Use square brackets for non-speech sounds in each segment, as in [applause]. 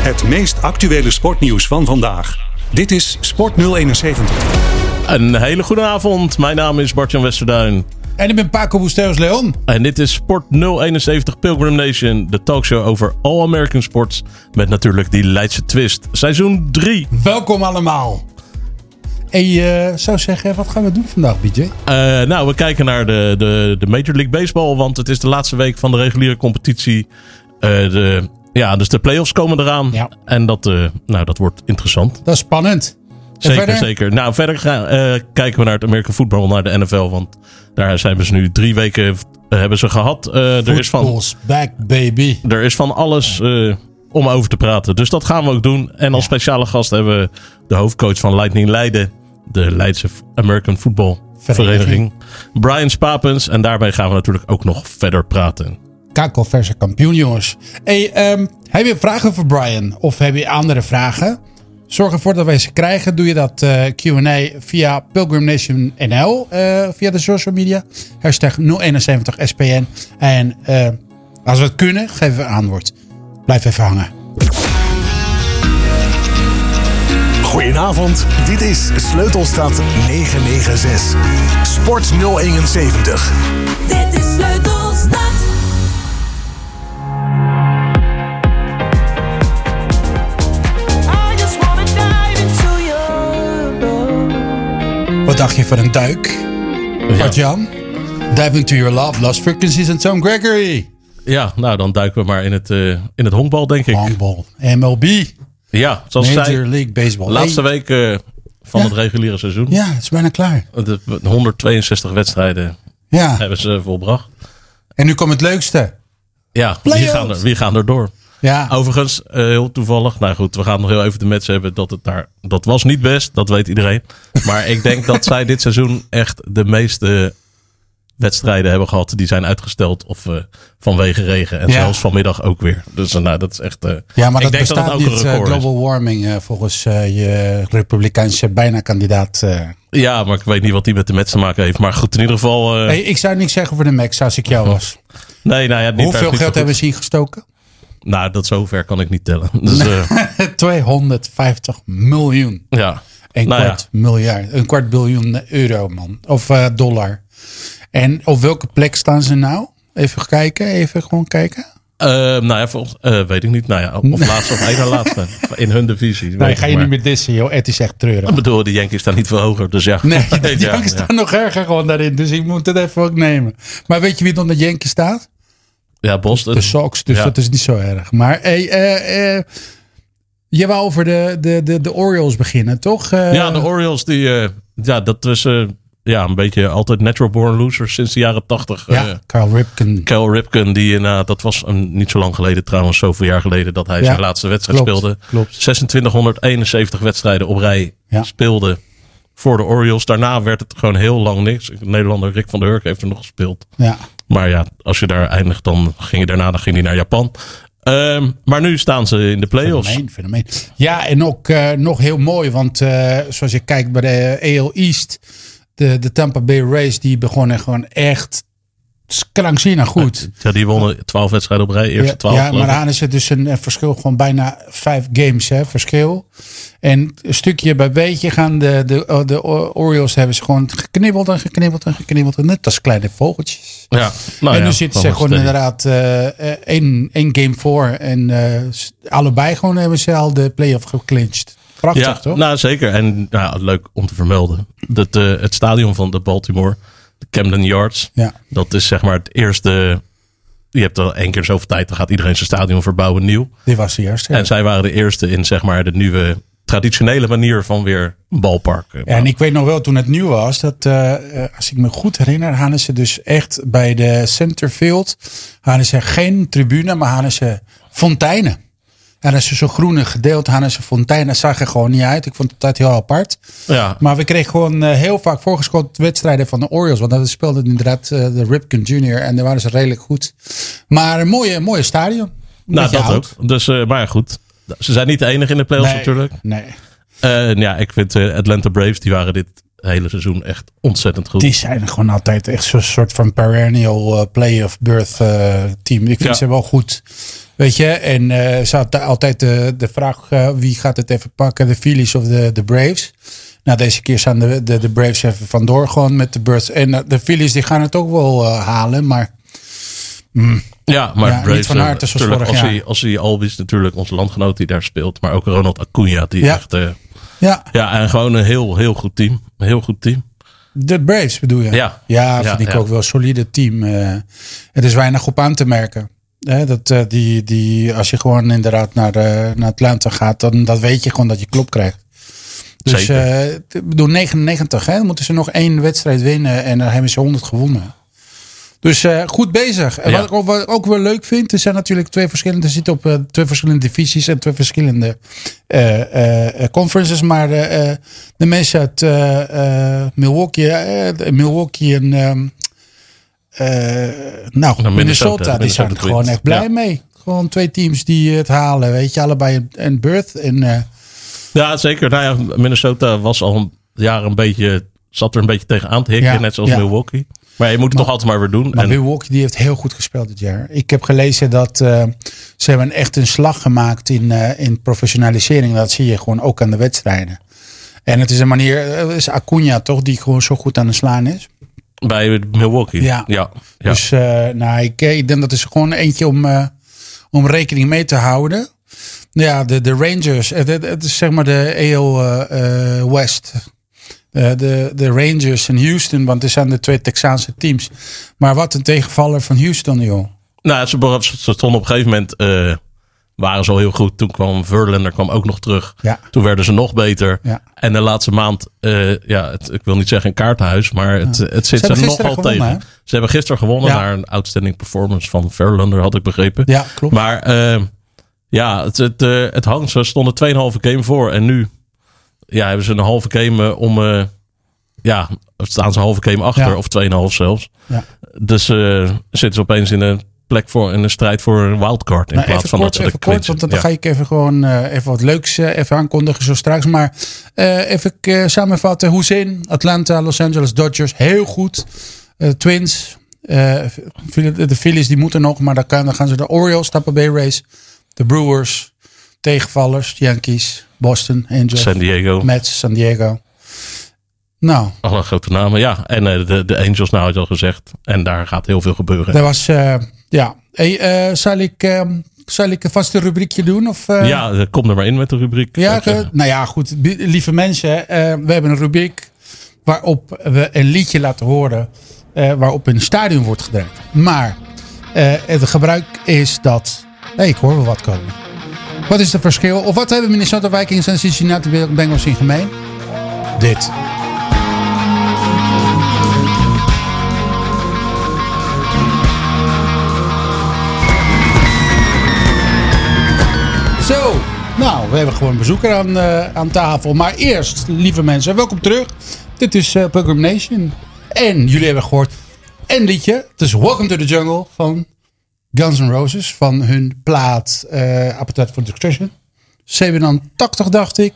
Het meest actuele sportnieuws van vandaag. Dit is Sport 071. Een hele goede avond. Mijn naam is Bart-Jan Westerduin. En ik ben Paco Busteus Leon. En dit is Sport 071 Pilgrim Nation, de talkshow over All American Sports. Met natuurlijk die Leidse twist. Seizoen 3. Welkom allemaal. En je zou zeggen, wat gaan we doen vandaag, BJ? Uh, nou, we kijken naar de, de, de Major League Baseball, want het is de laatste week van de reguliere competitie. Uh, de, ja, dus de playoffs komen eraan. Ja. En dat, uh, nou, dat wordt interessant. Dat is spannend. Zeker, verder? zeker. Nou, verder gaan, kijken we naar het American voetbal, naar de NFL. Want daar zijn ze nu drie weken hebben ze gehad. er is van, back, baby. er is van alles om over te praten. Dus dat gaan we ook doen. En als speciale gast hebben we de hoofdcoach van Lightning Leiden. De Leidse American Football Vereniging. Brian Spapens. En daarbij gaan we natuurlijk ook nog verder praten. Kako verse kampioen, jongens. Hey, um, heb je vragen voor Brian? Of heb je andere vragen? Zorg ervoor dat wij ze krijgen. Doe je dat uh, Q&A via Pilgrim Nation NL. Uh, via de social media. Hashtag 071SPN. En uh, als we het kunnen, geven we antwoord. Blijf even hangen. Goedenavond, dit is Sleutelstad 996. Sport 071. Wat dacht je van een duik? Bart-Jan? Dive into your love, lost frequencies en Tom Gregory. Ja, nou dan duiken we maar in het, uh, in het honkbal, denk ik. Honkbal, MLB. Ja, zoals Major League Baseball. laatste week uh, van Ja. het reguliere seizoen. Ja, het is bijna klaar. De 162 wedstrijden Ja, hebben ze volbracht. en nu komt het leukste. Ja, wie gaan, er, wie gaan er door? Ja, Overigens, eh, heel toevallig. Nou goed, we gaan nog heel even de match hebben. Dat het daar. Dat was niet best, dat weet iedereen. [laughs] Maar ik denk dat zij dit seizoen echt de meeste wedstrijden hebben gehad. die zijn uitgesteld of eh, vanwege regen. En Ja. zelfs vanmiddag ook weer. Dus eh, nou, dat is echt. ja maar ik dat denk dat bestaat het ook niet, een global warming, volgens je republikeinse bijna kandidaat. Ja, maar ik weet niet wat die met de match te maken heeft. Maar goed, in ieder geval. Hey, ik zou niks zeggen voor de Max als ik jou [laughs] was. nee, nou ja, niet, Hoeveel geld hebben ze hier gestoken? Nou, dat zover kan ik niet tellen. [laughs] Dus eh, [laughs] 250 miljoen. ja. Een Nou ja. kwart miljard. Een kwart biljoen euro, man. Of eh, dollar. En op welke plek staan ze nou? Even kijken, even gewoon kijken. Eh, nou ja, volgens, eh, weet ik niet. Nou ja, of [laughs] laatste of na laatste. In hun divisie. Nee, ga je maar. niet meer dissen, joh. Het is echt treurig. Ik bedoel, de Yankees staan niet veel hoger. Dus ja. Nee, de Yankees ja. staan nog erger gewoon daarin. Dus ik moet het even ook nemen. Maar weet je wie onder de Yankees staat? Ja, Boston. De Sox. Dus Ja. dat is niet zo erg. Maar hey, eh, eh, je wou over de, de, de, de Orioles beginnen, toch? Eh, Ja, de Orioles, die, ja, dat was ja, een beetje altijd natural born losers sinds de jaren tachtig. ja, Carl Ripken. Cal Ripken, die inderdaad, dat was een, niet zo lang geleden trouwens, zoveel jaar geleden, dat hij Ja, zijn laatste wedstrijd klopt, speelde. klopt. 2671 wedstrijden op rij Ja. speelde voor de Orioles. Daarna werd het gewoon heel lang niks. De Nederlander Rick van der Hurk heeft er nog gespeeld. Ja. Maar ja, als je daar eindigt, dan ging je daarna dan ging hij naar Japan. Ehm, maar nu staan ze in de playoffs. Ja, en ook eh, nog heel mooi, want eh, zoals je kijkt bij de AL East, de, de Tampa Bay Rays, die begonnen gewoon echt krankzinnig goed. Ja, die wonnen 12 wedstrijden op rij. Eerste Ja, 12. ja, maar dan is het dus een eh, verschil van bijna vijf games hè, verschil. En een stukje bij beetje gaan de, de, de Orioles hebben ze gewoon geknibbeld en geknibbeld en geknibbeld. En net als kleine vogeltjes. Ja, nou en ja, nu zitten ze gewoon inderdaad eh, eh, één, één game voor. En eh, allebei gewoon hebben ze al de playoff geclinched. Prachtig Ja, toch? nou zeker. En nou, leuk om te vermelden. Dat, eh, het stadion van de Baltimore, Camden Yards, Ja. dat is zeg maar het eerste. Je hebt al één keer zoveel tijd, dan gaat iedereen zijn stadion verbouwen nieuw. Die was de eerste. En zij waren de eerste in zeg maar de nieuwe traditionele manier van weer een balpark. eh, Ja, en ik weet nog wel toen het nieuw was, dat eh, eh, als ik me goed herinner, hadden ze dus echt bij de centerfield, hadden ze geen tribune, maar hadden ze fonteinen. Hadden ze zo'n groene gedeelte, hadden ze fonteinen. Dat zag er gewoon niet uit. Ik vond het altijd heel apart. ja, Maar we kregen gewoon eh, heel vaak voorgeschoten wedstrijden van de Orioles. Want dat speelde inderdaad eh, de Ripken Jr. En daar waren ze redelijk goed. Maar een mooie, mooie stadion. nou dat oud. ook. Dus, eh, maar goed. Ze zijn niet de enige in de playoffs Nee, natuurlijk. Nee. Ja, ik vind Atlanta Braves, die waren dit hele seizoen echt ontzettend goed. Die zijn gewoon altijd echt zo'n soort van perennial eh, play of birth eh, team. Ik vind Ja. ze wel goed. Weet je, en eh ze had altijd de, de vraag eh, wie gaat het even pakken, de Phillies of de, de Braves. Nou, deze keer staan de, de, de Braves even vandoor gewoon met de Birds. En de Phillies die gaan het ook wel halen, maar Ja, maar Ja, niet Braves, van harte zoals natuurlijk, vorig als hij, als hij Albies natuurlijk, onze landgenoot die daar speelt. Maar ook Ronald Acuna, die Ja. echt... ja, ja, en gewoon een heel, heel goed team. Een heel goed team. de Braves bedoel je? Ja. Ja, Ja, vind ik ja. ook wel een solide team. eh er is weinig op aan te merken. Hè, dat, eh, die, die, als je gewoon inderdaad naar, eh, naar Atlanta gaat, dan dat weet je gewoon dat je klop krijgt. Dus ik bedoel, 99, hè, dan moeten ze nog één wedstrijd winnen en dan hebben ze 100 gewonnen. Dus eh, goed bezig. En Ja. wat, ik ook, wat ik ook wel leuk vind, er zijn natuurlijk twee verschillende, er zitten op eh, twee verschillende divisies en twee verschillende eh, conferences. Maar de mensen uit Milwaukee, Milwaukee en ehm, eh, nou, Minnesota, Minnesota, die zijn er gewoon echt blij Ja. mee. Gewoon twee teams die het halen, weet je, allebei een, berth. En, Ja, zeker. Nou ja, Minnesota was al een jaar een beetje, zat er een beetje tegenaan te hikken, net zoals. Milwaukee. Maar je moet het toch altijd maar weer doen. Maar En, Milwaukee die heeft heel goed gespeeld dit jaar. Ik heb gelezen dat eh, ze hebben echt een slag gemaakt in, eh, in professionalisering. Dat zie je gewoon ook aan de wedstrijden. En het is een manier, eh, het is Acuna toch, die gewoon zo goed aan het slaan is. bij Milwaukee. Ja. ja. ja. Dus eh, nou, ik, ik denk dat is gewoon eentje om, eh, om rekening mee te houden. Ja, de, de Rangers, het, is zeg maar de AL eh, eh, West. Eh, de, de Rangers en Houston, want er zijn de twee Texaanse teams. Maar wat een tegenvaller van Houston, joh. Nou, ze, ze stonden op een gegeven moment, eh, waren ze al heel goed. Toen kwam Verlander kwam ook nog terug. Ja. Toen werden ze nog beter. Ja. En de laatste maand, eh, ja, het, ik wil niet zeggen een kaartenhuis, maar het, het zit ze, hebben nogal gewonnen, tegen. Ze hebben gisteren gewonnen naar een outstanding performance van Verlander, had ik begrepen. Ja, klopt. Maar ja, het, het, het hangt. Ze stonden 2,5 game voor. En nu ja, hebben ze een halve game eh, om. eh, ja, staan ze een halve game achter. Ja. Of 2,5 zelfs. Ja. Dus eh, zitten ze opeens in een plek voor in een strijd voor een wildcard. In Nou, plaats van kort, dat ze even de kort, want dan ja. ga ik even gewoon eh, even wat leuks even aankondigen zo straks. Maar even samenvatten. Hoezin, Atlanta, Los Angeles Dodgers, heel goed. Twins, de Phillies die moeten nog, maar dan, kan, dan gaan ze de Orioles, Tampa Bay Rays, de Brewers, tegenvallers, Yankees, Boston, Angels, San Diego. Mets, San Diego. Nou, Alle grote namen. Ja, en eh, de, de Angels, nou had je al gezegd. En daar gaat heel veel gebeuren. dat was, eh, ja. Hey, eh, zal, ik, zal ik een vaste rubriekje doen? Of, ja, kom er maar in met de rubriek. Ja, nou ja, goed. Lieve mensen, we hebben een rubriek waarop we een liedje laten horen waarop een stadion wordt gedraaid. Maar het gebruik is dat... Hé, ik hoor wel wat komen. Wat is het verschil? Of wat hebben Minnesota Vikings en Cincinnati Bengals in gemeen? Dit. Zo, nou, we hebben gewoon een bezoeker aan, eh, aan tafel. Maar eerst, lieve mensen, welkom terug. Dit is Pilgrim Nation. En jullie hebben gehoord een liedje. Het is Welcome to the Jungle van Guns N' Roses. Van hun plaat eh Appetite for Destruction. 87, dacht ik.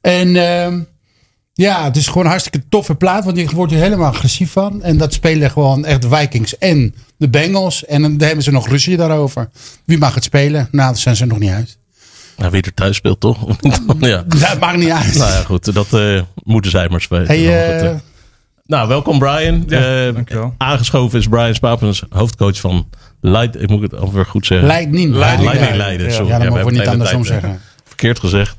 En ehm, ja, het is gewoon een hartstikke toffe plaat. Want je wordt er helemaal agressief van. En dat spelen gewoon echt de Vikings en de Bengals. En dan hebben ze nog ruzie daarover. Wie mag het spelen? Nou, dat zijn ze nog niet uit. Nou, wie er thuis speelt, toch? [laughs] ja. Dat maakt niet uit. Nou ja, goed. Dat eh, moeten zij maar spelen. Hey, Nou, welkom Brian. Ja, Eh, dankjewel. Aangeschoven is Brian Spapens, hoofdcoach van Leid. Ik moet het alweer goed zeggen. Leiding. Leiding Ja, Leiden. Ja. sorry. Ja, mogen we hebben niet andersom tijd, eh, zeggen. Verkeerd gezegd.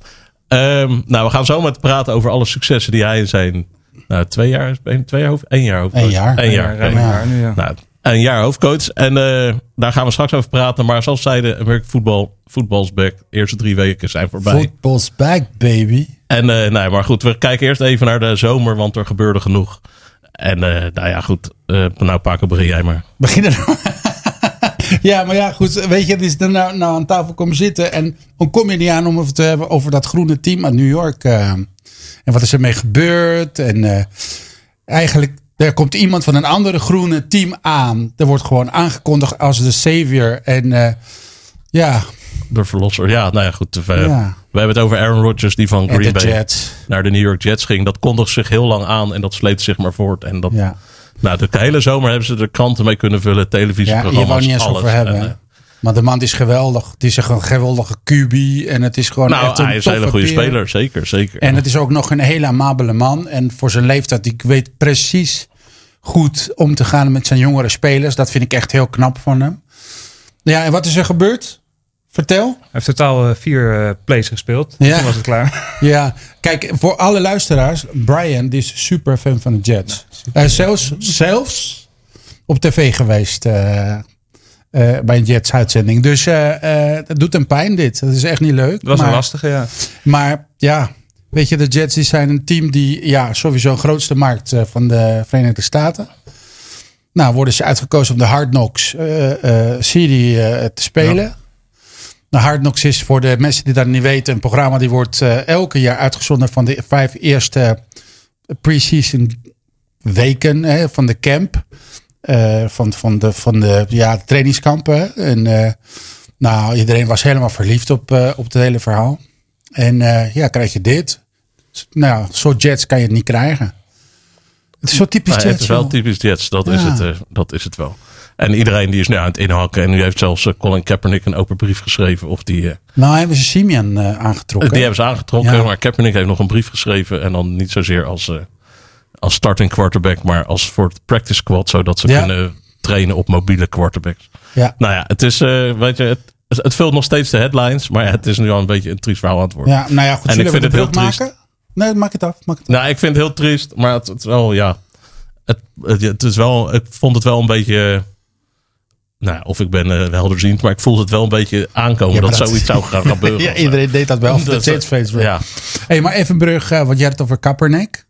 Ehm, nou, we gaan zo met praten over alle successen die hij in zijn nou, twee jaar, één- twee jaar, hoofd, één jaar hoofdcoach. Eén jaar. Één jaar. een jaar nu, ja. Nou, een jaar hoofdcoach. En eh, daar gaan we straks over praten. Maar zoals zeiden, American Football, football's back. De eerste drie weken zijn voorbij. Football's back, baby. En eh, nee, maar goed, we kijken eerst even naar de zomer, want er gebeurde genoeg. En eh, nou ja, goed. eh nou, Paco, begin jij maar. Beginnen [laughs] Ja, maar ja, goed. Weet je, het is er nou, nou aan tafel komen zitten. En dan kom je niet aan om het te hebben over dat groene team uit New York. eh, en wat is ermee gebeurd. En eh, eigenlijk, er komt iemand van een andere groene team aan. Er wordt gewoon aangekondigd als de savior. En ja, de verlosser. Ja, nou ja, goed. We, Ja. we hebben het over Aaron Rodgers die van En Green Bay Jets. naar de New York Jets ging. Dat kondigde zich heel lang aan en dat sleept zich maar voort. En dat, Ja. nou, de hele zomer hebben ze de kranten mee kunnen vullen, Ja, je televisieprogramma's, niet eens alles. over hebben. En, eh, Maar de man is geweldig. Het is een geweldige QB. En het is gewoon nou, echt een hij is een hele goede peer. speler, zeker, zeker. En het is ook nog een hele amabele man. En voor zijn leeftijd, ik weet precies goed om te gaan met zijn jongere spelers. Dat vind ik echt heel knap van hem. Ja, en wat is er gebeurd? Vertel. Hij heeft totaal eh, vier eh, plays gespeeld. Ja. Toen was het klaar. [laughs] Ja, kijk, voor alle luisteraars. Brian die is super fan van de Jets. Hij is zelfs, zelfs op tv geweest eh, bij een Jets uitzending. Dus dat doet hem pijn dit. Dat is echt niet leuk. Dat was maar, een lastige, ja. Maar ja, weet je, de Jets die zijn een team die ja, sowieso grootste markt van de Verenigde Staten. Nou, worden ze uitgekozen om de Hard Knocks serie te spelen. Hard Knocks is voor de mensen die dat niet weten een programma die wordt eh, elke jaar uitgezonden van de vijf eerste pre-season weken hè, van de camp. Eh, van, van de, van de ja, trainingskampen. En eh, nou, iedereen was helemaal verliefd op, eh, op het hele verhaal. En eh, ja, krijg je dit. Nou, zo'n Jets kan je het niet krijgen. Het is zo typisch Nou, Jets. het is wel typisch Jets, dat, is het, eh, dat is het wel. En iedereen die is nu aan het inhakken. En nu heeft zelfs eh, Colin Kaepernick een open brief geschreven. Of die, eh, Nou hebben ze Simeon eh, aangetrokken. die hebben ze aangetrokken. Ja. Maar Kaepernick heeft nog een brief geschreven. En dan niet zozeer als, als starting quarterback. Maar als voor het practice squad. Zodat ze Ja. kunnen trainen op mobiele quarterbacks. Ja. Nou ja, het is, weet je, het, het vult nog steeds de headlines. Maar ja, het is nu al een beetje een triest verhaal aan het worden. ja, nou ja, goed. En ik vind het heel triest. maken? Nee, maak het af. Maak het af. Nou, ik vind het heel triest, maar het, het is wel, ja. Het, het is wel, ik vond het wel een beetje. Eh, Nou, of ik ben eh, helderziend, maar ik voelde het wel een beetje aankomen Ja, dat, dat- zoiets zou gaan [laughs] gebeuren. Ja, iedereen deed dat wel. [laughs] Of de Jets fans wel. Ja, Hey, maar even brug, eh, want jij had het over Kaepernick.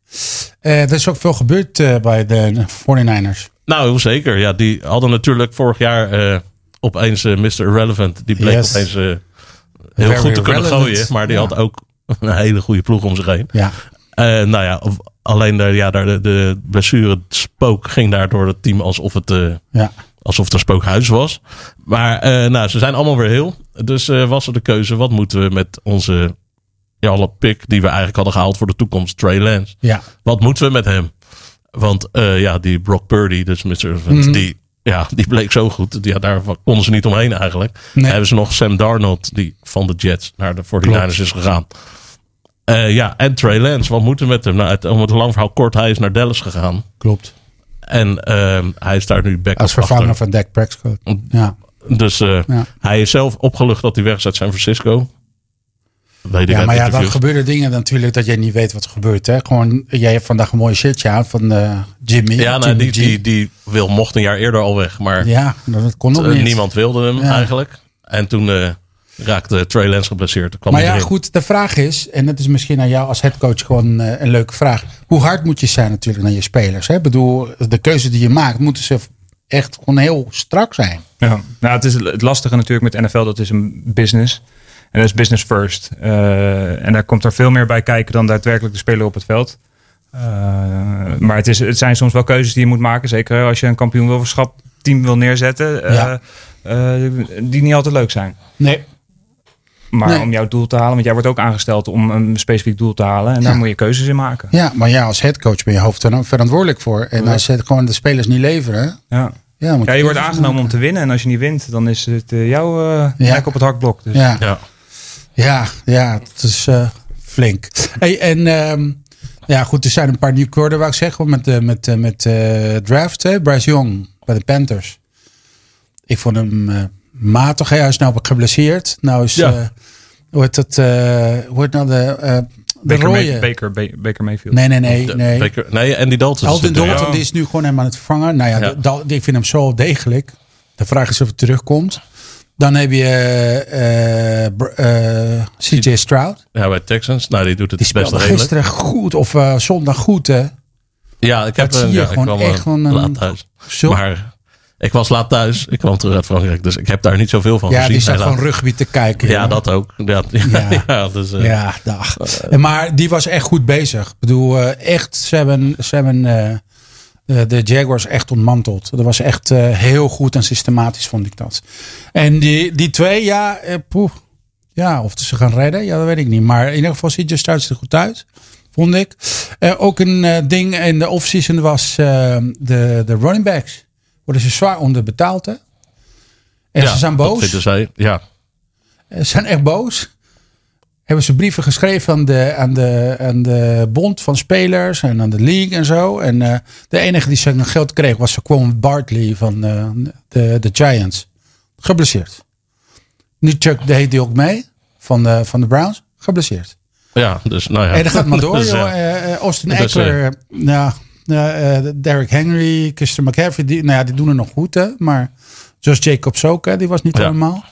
Eh, er is ook veel gebeurd eh, bij de 49ers. nou zeker. Ja, die hadden natuurlijk vorig jaar eh, opeens eh, Mr. Irrelevant. Die bleek Yes. opeens eh, heel Very goed te kunnen relevant. gooien, maar die Ja. had ook [laughs] een hele goede ploeg om zich heen. Ja, Eh, nou ja, of- alleen de, ja, daar de, de blessure spook ging daar door het team alsof het, eh, ja. Alsof het een spookhuis was. Maar eh, nou, ze zijn allemaal weer heel. Dus eh, was er de keuze, wat moeten we met onze ja, alle pick die we eigenlijk hadden gehaald voor de toekomst, Trey Lance. ja. Wat moeten we met hem? Want eh, ja, die Brock Purdy, dus Mr. Mhm. die, ja, die bleek zo goed. Ja, daar konden ze niet omheen eigenlijk. Nee. Hebben ze nog Sam Darnold, die van de Jets naar de 49ers is gegaan. Ja, en Trey Lance, wat moeten we met hem? Nou, het, om het lang verhaal kort, hij is naar Dallas gegaan. Klopt. En ehm, hij is daar nu back Als vervanger van Dak Prescott. Ja. Dus eh, Ja. hij is zelf opgelucht dat hij weg is uit San Francisco. Weet ik Ja, maar ja, dan gebeuren dingen natuurlijk dat jij niet weet wat er gebeurt. Hè? Gewoon, jij hebt vandaag een mooie shirtje aan van eh, Jimmy. Ja, nou, Jimmy die, die, die wil, mocht een jaar eerder al weg. Maar ja, dat kon ook eh, niet. niemand wilde hem Ja. eigenlijk. En toen raakte Trey Lance geblesseerd. Kwam Maar ja, erin. goed, de vraag is, en dat is misschien aan jou als headcoach gewoon eh, een leuke vraag. Hoe hard moet je zijn natuurlijk naar je spelers? Hè? Ik bedoel, de keuze die je maakt, moeten ze echt gewoon heel strak zijn. Ja, nou, het is het lastige natuurlijk met NFL, dat is een business. En dat is business first. Eh, en daar komt er veel meer bij kijken dan daadwerkelijk de speler op het veld. Eh, maar het, is, het zijn soms wel keuzes die je moet maken. Zeker als je een kampioenschap team wil neerzetten. eh, Ja. eh, die niet altijd leuk zijn. Nee. Maar Nee. om jouw doel te halen, want jij wordt ook aangesteld om een specifiek doel te halen. En daar Ja. moet je keuzes in maken. Ja, maar ja, als headcoach ben je hoofd ook verantwoordelijk voor. En als ze gewoon de spelers niet leveren, Ja. ja, moet Ja, je wordt aangenomen om te winnen. En als je niet wint, dan is het eh, jouw eh Ja. nek op het hakblok. Dus. Ja, Ja. ja, ja, het is eh, flink. Hey, en ehm, ja, goed, er zijn een paar nieuwe koorden, wou ik zeggen, met, de met, met eh, draft. Hè? Bryce Young bij de Panthers. Ik vond hem eh, matig. Hij is nou geblesseerd. Nou is, Ja. eh, hoe heet het, eh, hoe heet nou de, eh de Baker? Baker, Ba- Baker Mayfield. Nee, nee, nee. Nee. Baker- nee, en die Dalton. Alden ja. Dalton die is nu gewoon helemaal aan het vervangen. Nou ja, Ja. de- Dal- ik vind hem zo degelijk. De vraag is of het terugkomt. Dan heb je eh, eh, Br- eh, CJ Stroud. Ja, bij Texans. Nou, die doet het Die best speelde redelijk. gisteren goed of eh, zondag goed. Hè? Ja, ik heb Dat zie eh, je ja, ik gewoon kwam, echt gewoon een- laat thuis. Zo, Maar ik was laat thuis. Ik kwam terug uit Frankrijk. Dus ik heb daar niet zoveel van ja, gezien. die zat gewoon rugby te kijken. Ja, joh. dat ook. Ja, [laughs] Ja. ja. dus, eh, Ja, dag. maar die was echt goed bezig. Ik bedoel, eh, echt, ze hebben, ze hebben eh, de Jaguars echt ontmanteld. Dat was echt heel goed en systematisch, vond ik dat. En die, die twee, ja, eh, poeh, Ja, of ze gaan redden, ja, dat weet ik niet. Maar in ieder geval ziet Justin er goed uit, vond ik. Ook een ding in de offseason was de, de running backs. Worden ze zwaar onderbetaald, hè? En Ja, ze zijn dat boos. vinden zij. Ja, Ze zijn echt boos. Hebben ze brieven geschreven aan de, aan de, aan de bond van spelers en aan de league en zo. En eh, de enige die zijn geld kreeg was Saquon Barkley van eh, de, de Giants. Geblesseerd. Nu Chuck deed die ook mee van de, van de Browns. Geblesseerd. ja, dus nou ja. En dat gaat maar door, [laughs] Dus, joh. Eh, eh, Austin Eckler, ja, ja, eh, Derrick Henry, Christian McCaffrey, die, nou ja, die doen er nog goed, hè. Maar Josh Jacobs ook, hè, die was niet Ja. helemaal.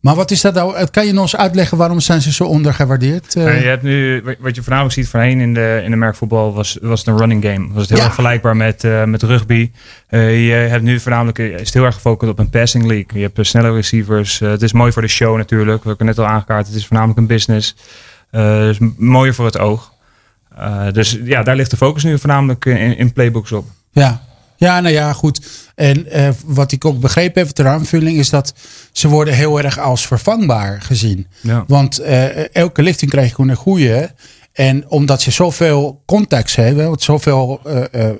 Maar wat is dat nou? Eh, Kan je eens uitleggen waarom zijn ze zo ondergewaardeerd? Nou, je hebt nu, wat je voornamelijk ziet voorheen in de, in de merkvoetbal was, was het een running game. Was het heel Ja. erg vergelijkbaar met, met rugby. Je hebt nu voornamelijk, is het heel erg gefocust op een passing league. Je hebt snelle receivers. Het is mooi voor de show natuurlijk. We hebben net al aangekaart. Het is voornamelijk een business. M- mooier voor het oog. Eh, dus ja, daar ligt de focus nu voornamelijk in, in playbooks op. Ja. ja, nou ja, goed. En eh, wat ik ook begrepen heb ter aanvulling is dat ze worden heel erg als vervangbaar gezien. Ja. Want eh, elke lichting krijg je gewoon een goede. En omdat ze zoveel contacts hebben, want zoveel eh, eh,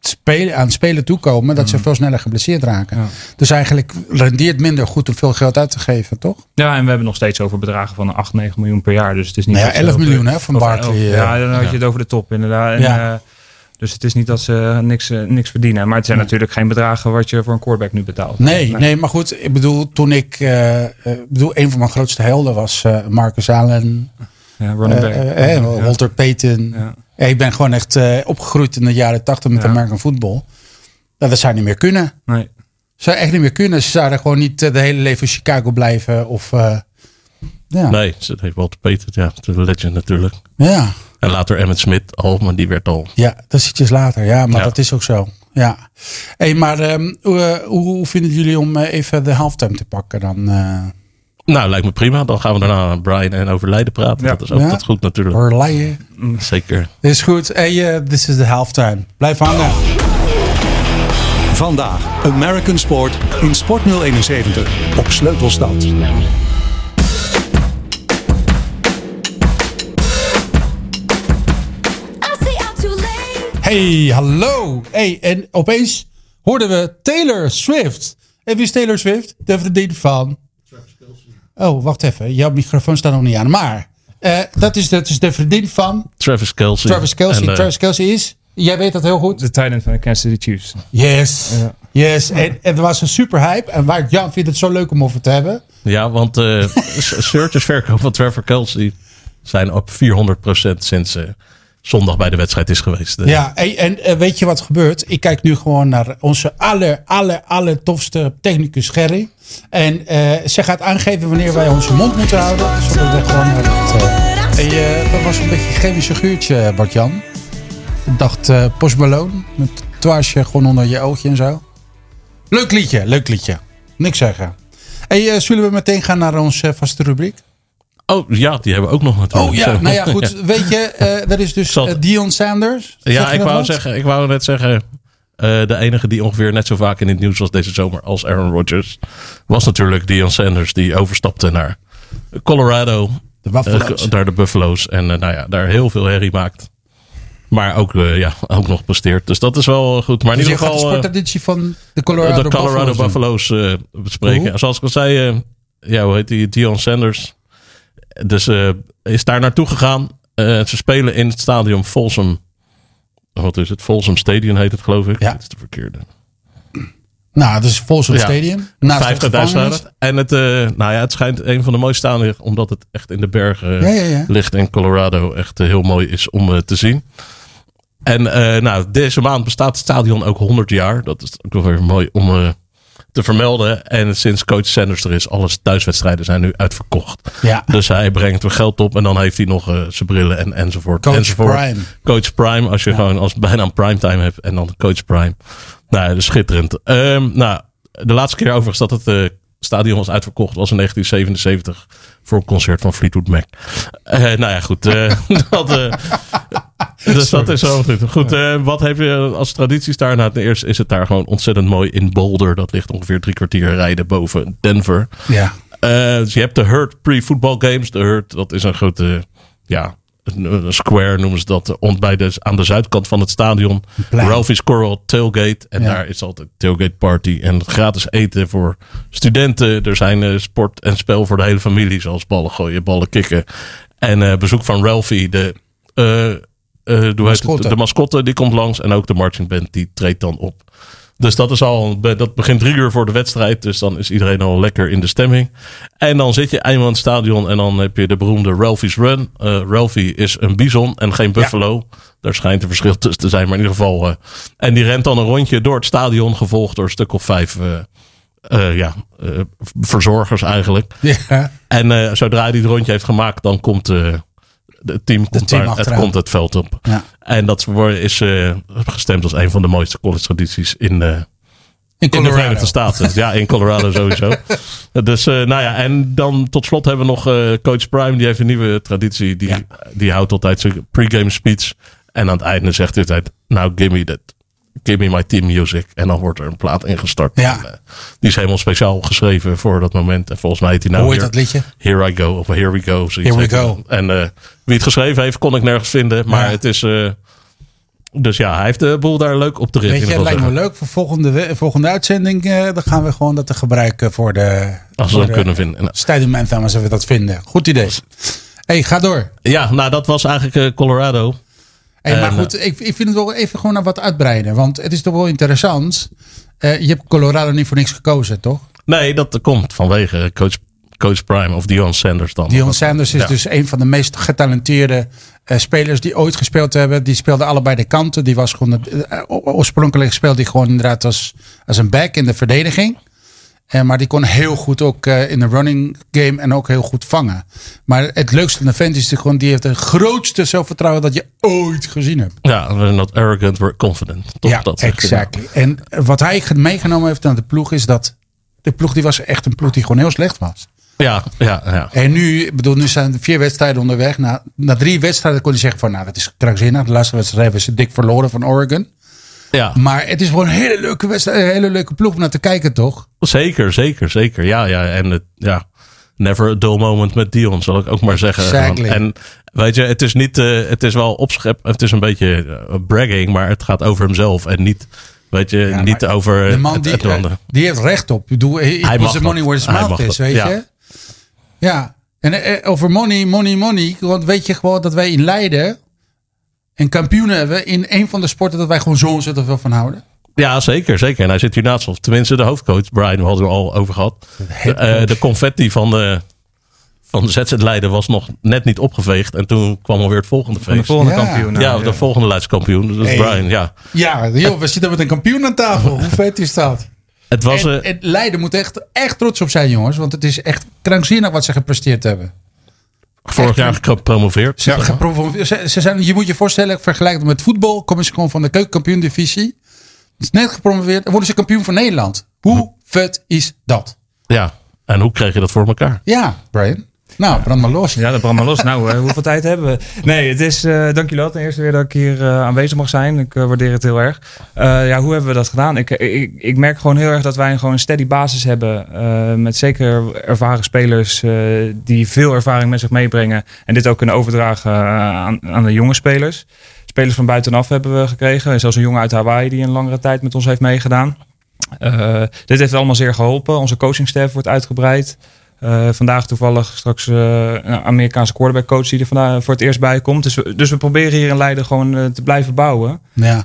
spelen, aan spelen toekomen, dat ze veel sneller geblesseerd raken. Ja. Dus eigenlijk rendeert minder goed om veel geld uit te geven, toch? Ja, en we hebben nog steeds over bedragen van 8, 9 miljoen per jaar. Dus het is niet Nou ja, dat ze 11 op- miljoen, hè, van Barkley, 11. eh. Ja, dan had je het over de top inderdaad. En, Ja. eh, dus het is niet dat ze niks, eh, niks verdienen. Maar het zijn natuurlijk geen bedragen wat je voor een quarterback nu betaalt. Nee, nee, maar goed, ik bedoel, toen ik, bedoel, een van mijn grootste helden was Marcus Allen, Ja, running back. Walter Payton. Ja. Ja, ik ben gewoon echt eh, opgegroeid in de jaren 80 met Ja. American football. Nou, dat zou niet meer kunnen. Nee. zou echt niet meer kunnen. Ze zouden gewoon niet eh, de hele leven in Chicago blijven. Of, eh, ja. Nee, ze heeft wel te Peter. Ja, de legend natuurlijk. ja. En later Emmett Smith al, maar die werd al. ja, dat is ietsjes later. Ja, maar Ja. dat is ook zo. Ja. Hey, maar ehm, hoe, vinden jullie om even de halftime te pakken dan? eh Nou, lijkt me prima. Dan gaan we daarna aan Brian en overlijden praten. Ja. Dat is ook Ja. goed natuurlijk. Orleien. Zeker. Is goed. Hey, eh, this is the halftime. Blijf hangen. Vandaag American Sport in Sport 071 op Sleutelstad. I say I'm too late. Hey, hallo. Hey, en opeens hoorden we Taylor Swift. En wie is Taylor Swift? De vriendin van... Oh, wacht even. Jouw microfoon staat nog niet aan. Maar eh, dat, is, dat is de vriendin van Travis Kelsey. Travis Kelsey. En, eh, Travis Kelsey is... Jij weet dat heel goed. De tight end van de Kansas City Chiefs. Yes. Ja. Yes. En, en er was een super hype. En waar Jan vindt het zo leuk om over te hebben. Ja, want eh [laughs] searches verkoop van Trevor Kelsey zijn op 400% sinds eh, zondag bij de wedstrijd is geweest. Eh, Ja, en, en eh, weet je wat gebeurt? Ik kijk nu gewoon naar onze aller, aller, aller tofste technicus Gerry. En eh, ze gaat aangeven wanneer wij onze mond moeten houden. Zodat we gewoon naar het... eh, dat was een beetje een chemische guurtje, Bart-Jan. Ik dacht eh Post Malone met tatoeage gewoon onder je oogje en zo. Leuk liedje, leuk liedje. Niks zeggen. Eh, zullen we meteen gaan naar onze vaste rubriek? Oh ja, die hebben we ook nog natuurlijk. Oh ja, Zo. nou ja, goed. [laughs] Weet je, eh dat is dus eh, Dion Sanders. Ja, ik wou, wat? zeggen, ik wou net zeggen. eh, de enige die ongeveer net zo vaak in het nieuws was deze zomer als Aaron Rodgers. Was natuurlijk Deion Sanders. Die overstapte naar Colorado. De naar de Buffalo's. En nou ja, daar heel veel herrie maakt. Maar ook, ja, ook nog presteert. Dus dat is wel goed. Maar in Dus ieder de geval. eh, sporteditie van de Colorado, de Colorado Buffalo's bespreken. Zoals ik al zei, ja, hoe heet die? Dion Sanders. Dus eh, is daar naartoe gegaan. Eh, ze spelen in het stadion Folsom. Wat is het? Folsom Stadium heet het, geloof ik. Ja. Dat is de verkeerde. Nou, dat is Folsom Ja. Stadium. De 50.000 gevangenis. daar. En het, eh, nou ja, het schijnt een van de mooiste stadions, omdat het echt in de bergen Ja, ja, ja. ligt in Colorado. Echt heel mooi is om te zien. En nou, deze maand bestaat het stadion ook 100 jaar. Dat is ook wel weer mooi om te vermelden. En sinds coach Sanders er is, alle thuiswedstrijden zijn nu uitverkocht. Ja. Dus hij brengt weer geld op en dan heeft hij nog eh, zijn brillen en, enzovoort. Coach enzovoort. Prime. Coach Prime, als je gewoon als bijna een primetime hebt en dan Coach Prime. Nou, is schitterend. Ehm, nou, de laatste keer overigens dat het eh, stadion was uitverkocht was in 1977 voor een concert van Fleetwood Mac. Eh, nou ja, goed. [laughs] dat, dus dat is zo goed. Goed, eh, wat heb je als tradities daar? Nou, ten eerste is het daar gewoon ontzettend mooi in Boulder. Dat ligt ongeveer drie kwartier rijden boven Denver. Ja. Eh, dus je hebt de Hurt pre-football games. De Hurt, dat is een grote, ja, een, square noemen ze dat. bij de, aan de zuidkant van het stadion. Ralphie's Coral Tailgate. En Ja. daar is altijd tailgate party. En gratis eten voor studenten. Er zijn eh, sport en spel voor de hele familie. Zoals ballen gooien, ballen kicken. En bezoek van Ralphie, de, eh, Mascotte. het? de mascotte, die komt langs. En ook de marching band, die treedt dan op. Dus dat is al, dat begint drie uur voor de wedstrijd. Dus dan is iedereen al lekker in de stemming. En dan zit je eenmaal in het stadion en dan heb je de beroemde Ralphie's Run. Eh Ralphie is een bison en geen buffalo. Daar schijnt een verschil tussen te zijn, maar in ieder geval. eh, en die rent dan een rondje door het stadion, gevolgd door een stuk of vijf ja, verzorgers eigenlijk. Ja. En zodra hij dit rondje heeft gemaakt, dan komt eh, het team, komt, team daar, het komt het veld op. Ja. En dat wordt- is eh, gestemd als een van de mooiste college tradities in, eh, In in de. Verenigde Staten. [laughs] ja, in Colorado sowieso. dus eh, nou ja, en dan tot slot hebben we nog eh, Coach Prime. Die heeft een nieuwe traditie. Die, Ja. die houdt altijd zijn pregame speech. En aan het einde zegt hij altijd, nou give me that. Give me my team music. En dan wordt er een plaat ingestart. Ja. En, eh, die is helemaal speciaal geschreven voor dat moment. En volgens mij heet hij nou Hoe heet dat liedje? Here I Go of Here We Go. Here we go. En eh, wie het geschreven heeft, kon ik nergens vinden. Maar Ja. het is... eh, dus ja, hij heeft de boel daar leuk op de rit. Weet je, het lijkt me leuk voor volgende, volgende uitzending. dan gaan we gewoon dat te gebruiken voor de. Als we de kunnen vinden. Nou, Stadium als we dat vinden. Goed idee. hey, ga door. Ja, nou dat was eigenlijk Colorado. Hey, maar En, goed, ik, ik vind het wel even gewoon naar wat uitbreiden. Want het is toch wel interessant. Eh, je hebt Colorado niet voor niks gekozen, toch? Nee, dat komt vanwege coach, coach Prime of Dion Sanders dan. Dion Sanders is Ja. dus een van de meest getalenteerde eh, spelers die ooit gespeeld hebben. Die speelde allebei de kanten. Die was gewoon eh, oorspronkelijk speelde hij gewoon inderdaad als, als een back in de verdediging. Eh, maar die kon heel goed ook eh, in de running game en ook heel goed vangen. Maar het leukste aan de vent is die gewoon, die heeft het grootste zelfvertrouwen dat je ooit gezien hebt. Ja, we're not arrogant, we're confident. Toch? ja, dat exactly. En wat hij meegenomen heeft aan de ploeg is dat de ploeg die was echt een ploeg die gewoon heel slecht was. Ja, ja, ja. En nu, bedoel, nu zijn er vier wedstrijden onderweg. Na, na drie wedstrijden kon hij zeggen van, nou, dat is krankzinnig. De laatste wedstrijd hebben ze dik verloren van Oregon. Ja. Maar het is gewoon een hele leuke wedstrijd, een hele leuke ploeg om naar te kijken, toch? Zeker, zeker, zeker. Ja, ja. En het, ja, never a dull moment met Dion, zal ik ook maar zeggen. Exactly. En weet je, het is niet, eh, het is wel opschep, het is een beetje eh, bragging, maar het gaat over hemzelf en niet, weet je, Ja, niet over De man het, die, het die heeft recht op. Ik bedoel, Hij mag money where his mouth is, weet ja. je? Ja. En eh, over money, money, money. Want weet je gewoon dat wij in Leiden een kampioen hebben in een van de sporten dat wij gewoon zo ontzettend veel van houden. Ja, zeker, zeker. En hij zit hier naast ons. Tenminste, de hoofdcoach, Brian, we hadden er al over gehad. De, eh, de confetti van de, van de ZZ Leiden was nog net niet opgeveegd. En toen kwam alweer het volgende Van de feest. volgende Ja. kampioen. ja, de volgende Leidskampioen. Dat is Hey. Brian, ja. Ja, joh, we zitten met een kampioen aan tafel. Hoe vet is dat? Het was... En, eh, en Leiden moet echt, echt trots op zijn, jongens. Want het is echt krankzinnig wat ze gepresteerd hebben. Vorig jaar gepromoveerd. Ze, gepromoveerd- ze, ze zijn, je moet je voorstellen, vergelijkt met voetbal, komen ze gewoon van de keukenkampioen divisie. Het is net gepromoveerd en worden ze kampioen van Nederland. Hoe vet is dat? Ja, en hoe kreeg je dat voor elkaar? Ja, Brian. Nou, brand maar los. Ja, dat brandt maar los. Nou, eh, hoeveel tijd hebben we? Nee, het is, eh dank jullie wel ten eerste weer dat ik hier eh, aanwezig mag zijn. Ik waardeer het heel erg. Ja, hoe hebben we dat gedaan? Ik, ik, ik merk gewoon heel erg dat wij gewoon een steady basis hebben. met zeker ervaren spelers die veel ervaring met zich meebrengen. En dit ook kunnen overdragen aan, aan de jonge spelers. Spelers van buitenaf hebben we gekregen. Zoals een jongen uit Hawaii die een langere tijd met ons heeft meegedaan. Dit heeft allemaal zeer geholpen. Onze coachingstaff wordt uitgebreid. Eh, vandaag toevallig straks eh, een Amerikaanse quarterback coach die er vandaag voor het eerst bij komt. Dus we, dus we proberen hier in Leiden gewoon eh, te blijven bouwen. Ja.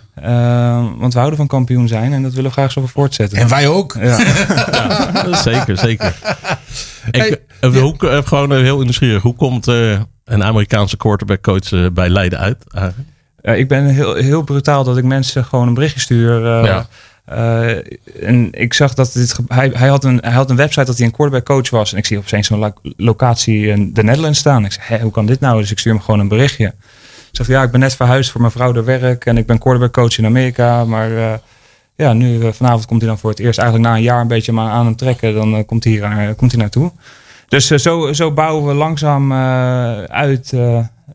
Want we houden van kampioen zijn en dat willen we graag zo voortzetten. En wij ook. ja. [laughs] zeker, zeker. Ik, Hey, hoe, gewoon heel nieuwsgierig. Hoe komt eh, een Amerikaanse quarterback coach bij Leiden uit? ik ben heel, heel brutaal dat ik mensen gewoon een berichtje stuur. eh, Ja. Eh, en ik zag dat dit, hij, hij, had een, hij had een website dat hij een quarterback coach was. En ik zie opeens zo'n lo- locatie in de Netherlands staan. Ik zeg, Hé, hoe kan dit nou? Dus ik stuur hem gewoon een berichtje. Ik zeg, ja, ik ben net verhuisd voor mijn vrouw door werk. En ik ben quarterback coach in Amerika. Maar eh, ja, nu eh, vanavond komt hij dan voor het eerst. Eigenlijk na een jaar een beetje maar aan hem trekken. Dan komt, hij hier, komt hij naartoe. Dus zo, zo bouwen we langzaam uit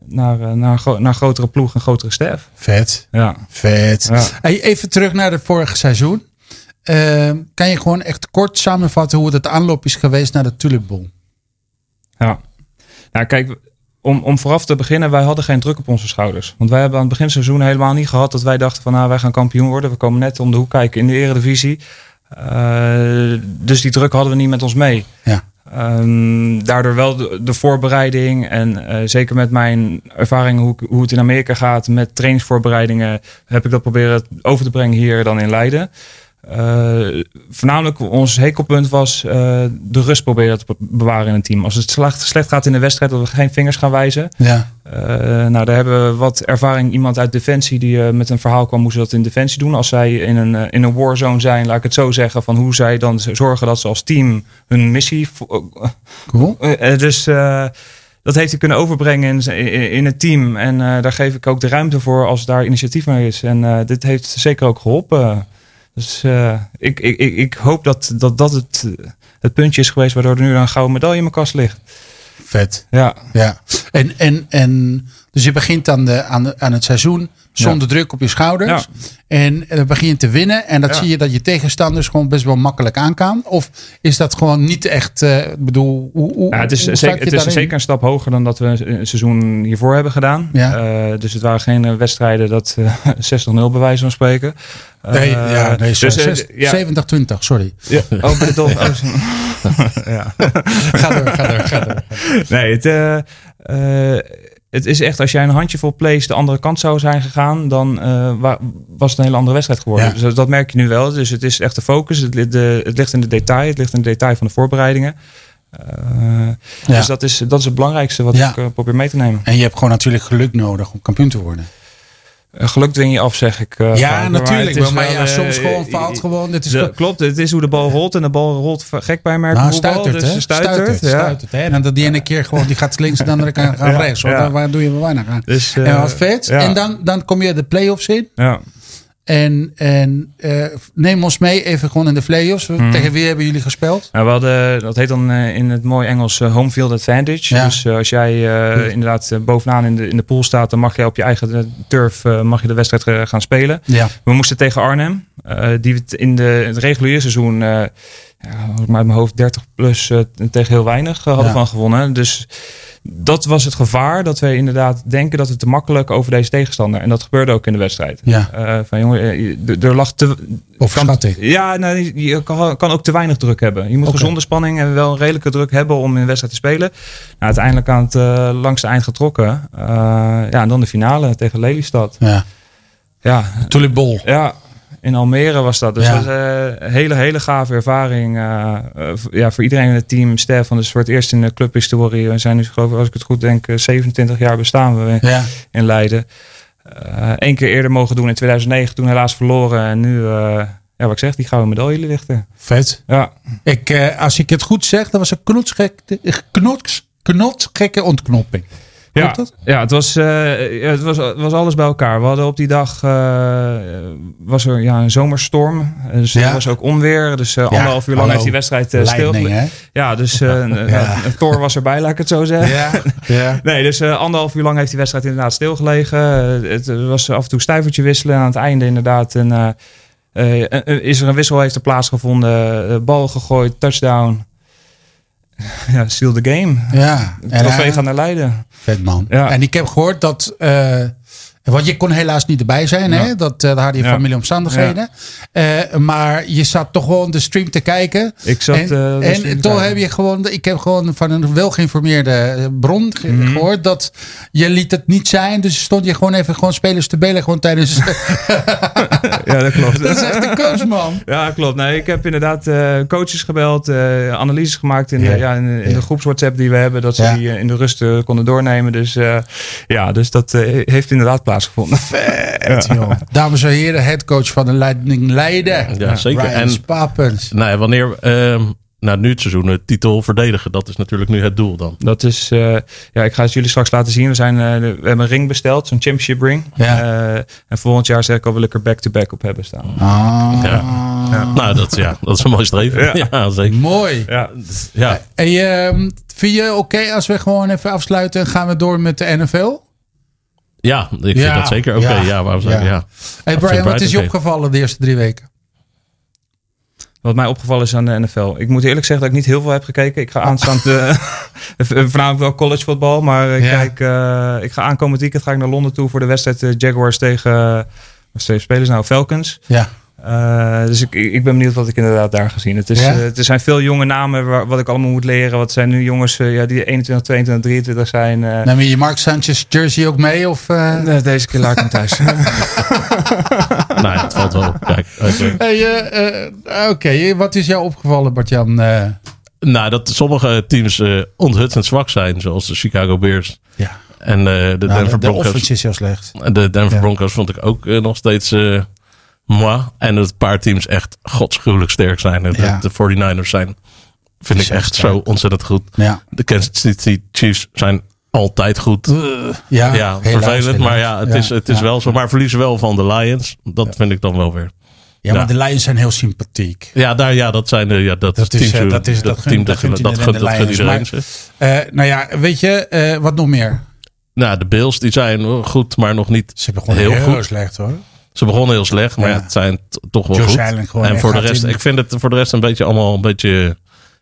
naar, eh, naar, naar grotere ploeg en grotere staf. Vet. Ja. Vet. Ja. Hey, even terug naar het vorige seizoen. eh, kan je gewoon echt kort samenvatten hoe het aanloop is geweest naar de Tulip Bowl? Ja. Nou, kijk, om, om vooraf te beginnen, wij hadden geen druk op onze schouders. Want wij hebben aan het begin het seizoen helemaal niet gehad dat wij dachten van, nou, wij gaan kampioen worden. We komen net om de hoek kijken in de eredivisie. Eh, dus die druk hadden we niet met ons mee. Ja. Ehm, daardoor wel de, voorbereiding en eh, zeker met mijn ervaring hoe, hoe het in Amerika gaat met trainingsvoorbereidingen, heb ik dat proberen over te brengen hier dan in Leiden. Eh, voornamelijk ons hekelpunt was eh, de rust proberen te bewaren in een team. Als het slecht, slecht gaat in de wedstrijd, dat we geen vingers gaan wijzen. Ja. Eh, nou, daar hebben we wat ervaring. Iemand uit Defensie die met een verhaal kwam hoe ze dat in Defensie doen. Als zij in een, in een warzone zijn, laat ik het zo zeggen. Van hoe zij dan zorgen dat ze als team hun missie... Cool. dus dat heeft hij kunnen overbrengen in, in, het team. En daar geef ik ook de ruimte voor als daar initiatief mee is. En dit heeft zeker ook geholpen. Dus eh, ik, ik, ik, ik hoop dat dat, dat het, het puntje is geweest waardoor er nu een gouden medaille in mijn kast ligt. Vet. Ja, Ja. En, en, en dus je begint aan, de, aan, de, aan het seizoen zonder druk op je schouders. En dan begin je te winnen. En dat Ja. zie je dat je tegenstanders gewoon best wel makkelijk aankaan. Of is dat gewoon niet echt. eh, bedoel, hoe, hoe, Ja, het is, hoe zeker, het is een stap hoger dan dat we een seizoen hiervoor hebben gedaan. Eh, dus het waren geen eh, wedstrijden dat eh, [laughs] 60-0 bij wijze van spreken. Nee, Eh, ja, nee, dus, sorry, eh, zes- ja. 70-20, sorry. Ja. [laughs] Oh, bij de Dolphins. ja. Ga door, ga door, ga door. [laughs] Nee, het, eh, eh, het is echt, als jij een handjevol plays de andere kant zou zijn gegaan, dan eh, wa- was het een hele andere wedstrijd geworden. Ja. Dus dat, merk je nu wel. Dus het is echt de focus. Het, li- de, het ligt in de detail. Het ligt in de detail van de voorbereidingen. Eh, Ja. Dus dat is, dat is het belangrijkste wat Ja. ik eh, probeer mee te nemen. En je hebt gewoon natuurlijk geluk nodig om kampioen te worden. Eh, geluk dwing je af, zeg ik. eh, ja, vaak. natuurlijk. het Maar, wel, ja, eh, soms gewoon fout gewoon. Dit is de- klopt, het is hoe de bal rolt. En de bal rolt gek bij merken nou, voetbal, stuitert, dus hè? stuitert, Stuitert, ja. stuitert, hè? En dan dat die ene keer gewoon, die gaat links en de andere keer [laughs] gaan Ja, rechts. Hoor. ja. Daar, waar doe je wel weinig aan. Dus, en wat vet. ja. En dan, dan kom je de play-offs in. Ja. En, en eh, neem ons mee even gewoon in de play-offs. Mhm. Tegen wie hebben jullie gespeeld? Nou, we hadden, dat heet dan eh, in het mooie Engels eh, home field advantage. Ja. Dus als jij inderdaad bovenaan in de, in de pool staat, dan mag jij op je eigen turf mag je de wedstrijd gaan spelen. Ja. We moesten tegen Arnhem, die het in de, het reguliere seizoen, ja, maar uit mijn hoofd 30 plus eh, tegen heel weinig eh, hadden Ja. van gewonnen. Dus dat was het gevaar dat we inderdaad denken dat het te makkelijk over deze tegenstander. En dat gebeurde ook in de wedstrijd. Ja. Eh, van jongen, er lag te, Of kan-? Ja, nou, je kan, kan ook te weinig druk hebben. Je moet gezonde spanning en wel een redelijke druk hebben om in een wedstrijd te spelen. Nou, uiteindelijk aan het eh, langste eind getrokken. Ja, en dan de finale tegen Lelystad. Ja. Ja, Tulip Bowl. ja, in Almere was dat. Dus Ja. dat was eh, een hele, hele gave ervaring. eh, eh, voor- ja, voor iedereen in het team. Stef, want is voor het eerst in de clubhistorie. We zijn nu, geloof ik, als ik het goed denk, eh, 27 jaar bestaan we Ja. in Leiden. Eén keer eerder mogen doen in 2009, toen helaas verloren. En nu, ja, wat ik zeg, die gouden medaille ligt er. Vet. Ja, Ik, als ik het goed zeg, dat was een knotsgek, knots, knotsgekke ontknopping. Ja, dat? ja het, was, eh, het, was, was alles bij elkaar. We hadden op die dag eh, was er ja, een zomerstorm. Dus Ja. er was ook onweer. Dus eh, anderhalf uur lang hallo. heeft die wedstrijd eh, stil. Hè? Ja, dus eh een Thor was erbij, laat ik het zo zeggen. Ja. [laughs] ja. Nee, dus eh, anderhalf uur lang heeft die wedstrijd inderdaad stilgelegen. Eh, het was af en toe stuivertje wisselen. En aan het einde inderdaad een, eh, eh, eh, is er een wissel heeft er plaatsgevonden. Eh, bal gegooid, touchdown. [laughs] Ja, seal the game. Ja. En, Trofee gaan naar Leiden. Vet man. Ja. En ik heb gehoord dat. eh, want je kon helaas niet erbij zijn, hè? Dat, eh daar hadden je Ja. familieomstandigheden. Eh, maar je zat toch gewoon de stream te kijken. Ik zat, en eh, en toch heb je gewoon. Ik heb gewoon van een welgeïnformeerde bron ge- Mhm. gehoord dat je liet het niet zijn. Dus stond je gewoon even gewoon spelers te bellen gewoon tijdens. [laughs] Ja, dat klopt. [laughs] dat is echt een coach, man. Ja, klopt. Nee, ik heb inderdaad coaches gebeld, analyses gemaakt in, Ja. de, ja, in, de- in de groeps WhatsApp die we hebben, dat ze die in de rust konden doornemen. Dus ja, dus dat heeft inderdaad plaatsgevonden. Vet, joh. Dames en heren, headcoach van de Leiding Leiden. Ja, zeker. Ryan En- Spapens. Nou, wanneer, ehm nou, nu het seizoen, de titel verdedigen, dat is natuurlijk nu het doel dan. Dat is, eh, ja, ik ga het jullie straks laten zien. We, zijn, eh, we hebben een ring besteld, zo'n championship ring. Ja. Eh, en volgend jaar zeg ik al, wil ik er back-to-back op hebben staan. Ah, Ja. Nou, dat, ja, dat is een mooi streven. Ja, Ja. zeker. mooi. Ja, Ja. En je, vind je oké als we gewoon even afsluiten en gaan we door met de NFL? Ja, ik vind Ja. dat zeker oké. Ja. Ja, waarom zou ik- Ja. ja. Hey Brian, wat is je opgevallen de eerste drie weken? Wat mij opgevallen is aan de NFL. Ik moet eerlijk zeggen dat ik niet heel veel heb gekeken. Ik ga aanstaand [laughs] uh, voornamelijk wel college voetbal. Maar ik, Ja. kijk, eh, ik ga aankomend weekend ga ik naar Londen toe voor de wedstrijd eh, Jaguars tegen... Uh, wat spelen ze nou? Falcons. Ja. Uh, dus ik, ik ben benieuwd wat ik inderdaad daar gezien. Het, is, Ja? uh, er zijn veel jonge namen waar, wat ik allemaal moet leren. Wat zijn nu jongens uh, ja, die 21, 22, 23 zijn. Uh, Neem je je Mark Sanchez jersey ook mee? Of, uh... nee, deze keer laat ik hem thuis. [laughs] [laughs] ja, het valt wel op. Kijk, okay. hey, Oké, okay. wat is jou opgevallen Bart-Jan? Nou, dat sommige teams onthutsend zwak zijn. Zoals de Chicago Bears. Ja. En de nou, Denver de, Broncos. De offense is heel slecht. De Denver ja. Broncos vond ik ook nog steeds moi. En dat een paar teams echt godschuwelijk sterk zijn. De, Ja. de 49ers zijn, vind ik echt sterk. zo ontzettend goed. Ja. De Kansas City Chiefs zijn altijd goed. Uh, ja, vervelend. helaas. Maar ja, het is, het is wel zo. Maar verliezen wel van de Lions. Dat vind ik dan wel weer. Ja, maar de Lions zijn heel sympathiek. Ja, daar, ja dat zijn de. Ja, dat, Dat is, teams, eh, dat is- dat team dat, dat dat, gunt iedereen Maar-. Eh, nou ja, weet je, eh, wat nog meer? Nou, de Bills die zijn wel goed, maar nog niet Ze heel, heel, goed. slecht hoor. Ze begonnen heel slecht, maar Ja. het zijn toch wel Josh goed. En voor de rest, in- ik vind het voor de rest een beetje allemaal een beetje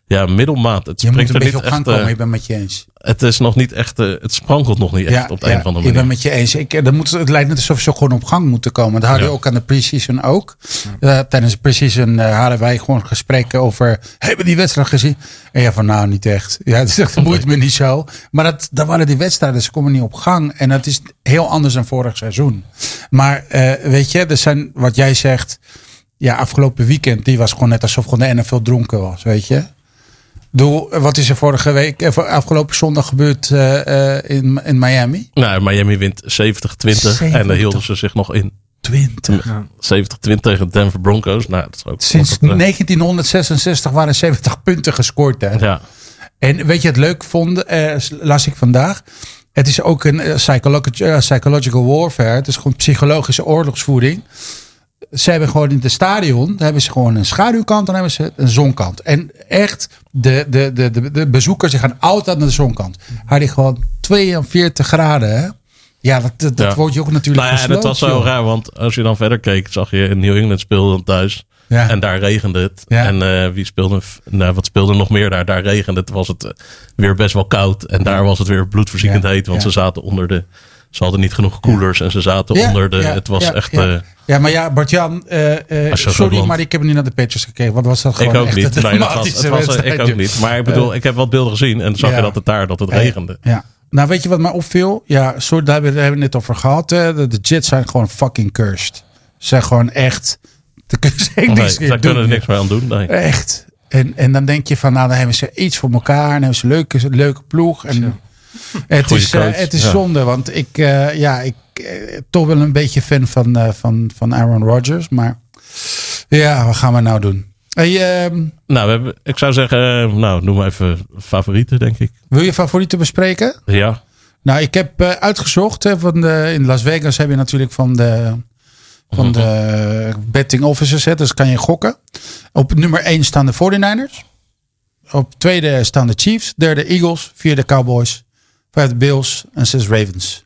ja, middelmaat. Het Je moet springt een beetje op gang echt. eh, komen, ik ben met je eens. het is nog niet echt. eh, het sprankelt nog niet echt op de een of andere ik manier. ben met je eens. Ik, eh, dan moet, het lijkt net alsof ze gewoon op gang moeten komen. Dat hadden we Ja. ook aan de pre-season ook. Tijdens de pre-season hadden wij gewoon gesprekken over... Hebben we die wedstrijd gezien? En ja, van nou, niet echt. [laughs] Ja, het is echt, boeit me niet zo. Maar dat, dat waren die wedstrijden. Ze komen niet op gang. En dat is heel anders dan vorig seizoen. Maar weet je, er zijn wat jij zegt... Ja, afgelopen weekend, die was gewoon net alsof gewoon de NFL dronken was, weet je. Doe, wat is er vorige week, eh, afgelopen zondag gebeurd eh, eh, in, in Miami? Nou, Miami wint 70-20 en 70. daar hielden ze zich nog in. 20. 70-20 tegen de Denver Broncos. Nou, dat is ook Sinds dat, eh, 1966 waren 70 punten gescoord. Hè? Ja, En weet je het leuk vond, las ik vandaag. Het is ook een psychologi- eh, psychological warfare. Het is gewoon psychologische oorlogsvoering. Ze hebben gewoon in het stadion dan hebben ze gewoon een schaduwkant en dan hebben ze een zonkant. En echt, de, de, de, de, de bezoekers die gaan altijd naar de zonkant. Had ik gewoon 42 graden. Hè? Ja, dat, dat, dat Ja. wordt je ook natuurlijk nou ja, en het was zo joh. raar, want als je dan verder keek, zag je in New England speelde dan thuis. Ja. En daar regende het. Ja. En eh, wie speelde, nou, wat speelde nog meer daar? Daar regende het, was het eh, weer best wel koud. En daar was het weer bloedverziekend heet, want ze zaten onder de... Ze hadden niet genoeg koelers en ze zaten onder de... het was echt... Eh, ja maar ja, Bart-Jan, eh, eh, je sorry, maar ik heb niet naar de Patriots gekeken. Wat was dat ik gewoon ook echt niet. een Nee, dat was, het was, wedstrijd, ik ook niet. Maar ik bedoel, ik heb wat beelden gezien en zag Ja. je dat het daar dat het Eh, regende. Ja. Nou, weet je wat mij opviel? Ja, sorry, daar hebben we daar hebben we het net over gehad. hè. De, de Jets zijn gewoon fucking cursed. Ze zijn gewoon echt... Daar kunnen ze echt Nee, niks daar meer kunnen doen. ze niks meer aan doen. Nee. Echt. En, en dan denk je van, nou, dan hebben ze iets voor elkaar. En hebben ze een leuke, een leuke ploeg. En het, Goeie is, eh, het is ja. zonde, want ik, eh, ja, ik eh, toch wel een beetje fan van, eh, van, van Aaron Rodgers. Maar ja, wat gaan we nou doen? Hey, ehm, Nou, we hebben, ik zou zeggen, eh, nou, noem maar even favorieten, denk ik. wil je favorieten bespreken? Ja, Nou, ik heb eh, uitgezocht. Hè, van de, in Las Vegas heb je natuurlijk van de, van de betting officers. Hè, dus kan je gokken. Op nummer 1 staan de 49ers. Op tweede staan de Chiefs. Derde Eagles. Vierde Cowboys. Vijfde Bills. En zes Ravens.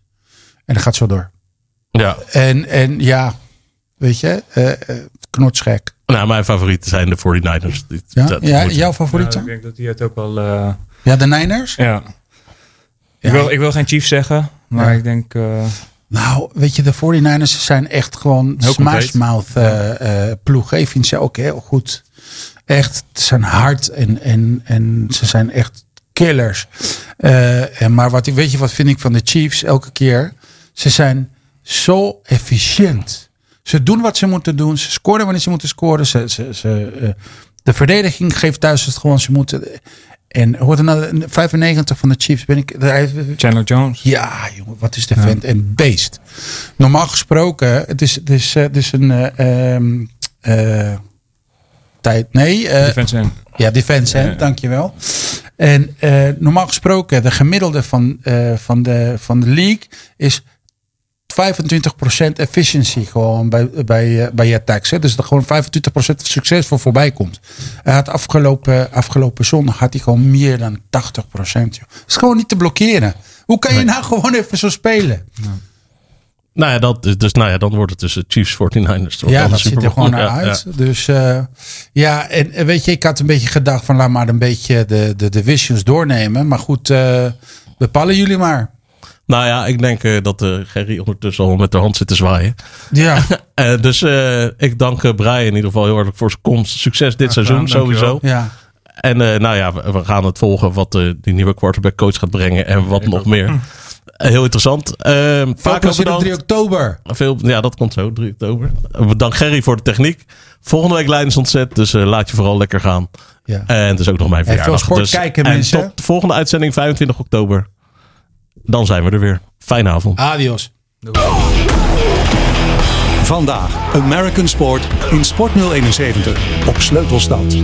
En dat gaat zo door. ja. En, en ja, weet je, eh eh, knotsgek. Nou, mijn favorieten zijn de 49ers. Die- Ja, dat ja jouw Ja, favorieten? ik denk dat die het ook wel... eh, Ja, de Niners? ja. Ja. Ik, wil, ik wil geen Chiefs zeggen, maar Ja. ik denk... eh, Nou, weet je, de 49ers zijn echt gewoon smashmouth eh eh ploeg. Ik vind ze ook heel goed. Echt, ze zijn hard en, en, en ze zijn echt killers. Eh, en maar wat ik weet je, wat vind ik van de Chiefs elke keer? Ze zijn zo efficiënt. Ze doen wat ze moeten doen. Ze scoren wanneer ze moeten scoren. Ze, ze, ze, eh, de verdediging geeft thuis het gewoon. Ze moeten. En hoort er nou de 95 van de Chiefs ben ik. Chandler Jones. Ja, jongen, wat is de vent een beest. Normaal gesproken, het is, het is, eh, het is een eh, ehm, eh, tijd. Nee, eh, Defense end. ja, defense, hè, Ja, ja. dankjewel. En eh, normaal gesproken, de gemiddelde van, eh, van, de, van de league is 25% efficiency gewoon bij, bij, eh, bij je attacks. Hè? Dus dat gewoon 25% succesvol voorbij komt. Hij had afgelopen, afgelopen zondag had hij gewoon meer dan 80%. Joh. Dat is gewoon niet te blokkeren. Hoe kan je nou gewoon even zo spelen? Nou ja, dat, dus nou ja, dan wordt het tussen Chiefs 49ers. toch? Ja, de dat ziet er gewoon naar Ja, uit. Dus eh, ja, en en weet je, ik had een beetje gedacht van laat maar een beetje de, de divisions doornemen. Maar goed, eh, bepalen jullie maar. Nou ja, ik denk eh, dat eh, Gerry ondertussen al met de hand zit te zwaaien. Ja, [laughs] Eh, dus eh, ik dank Brian in ieder geval heel hartelijk voor zijn komst. Succes dit seizoen sowieso. ja. En eh, nou ja, we, we gaan het volgen wat eh, die nieuwe quarterback coach gaat brengen en wat nog meer. Heel interessant. Eh Veel vaak op bedankt. 3 oktober. Veel, ja, dat komt zo, 3 oktober. Eh, Bedankt Gerry voor de techniek. Volgende week Leidens ontzet, dus eh, laat je vooral lekker gaan. Ja. En het is ook nog mijn veel verjaardag. sport dus, kijken, en mensen. tot de volgende uitzending 25 oktober. Dan zijn we er weer. Fijne avond. Adios. Vandaag American Sport in Sport 071 op Sleutelstad.